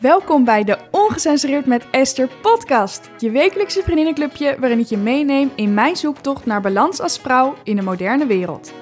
Welkom bij de Ongecensureerd met Esther podcast. Je wekelijkse vriendinnenclubje waarin ik je meeneem in mijn zoektocht naar balans als vrouw in de moderne wereld.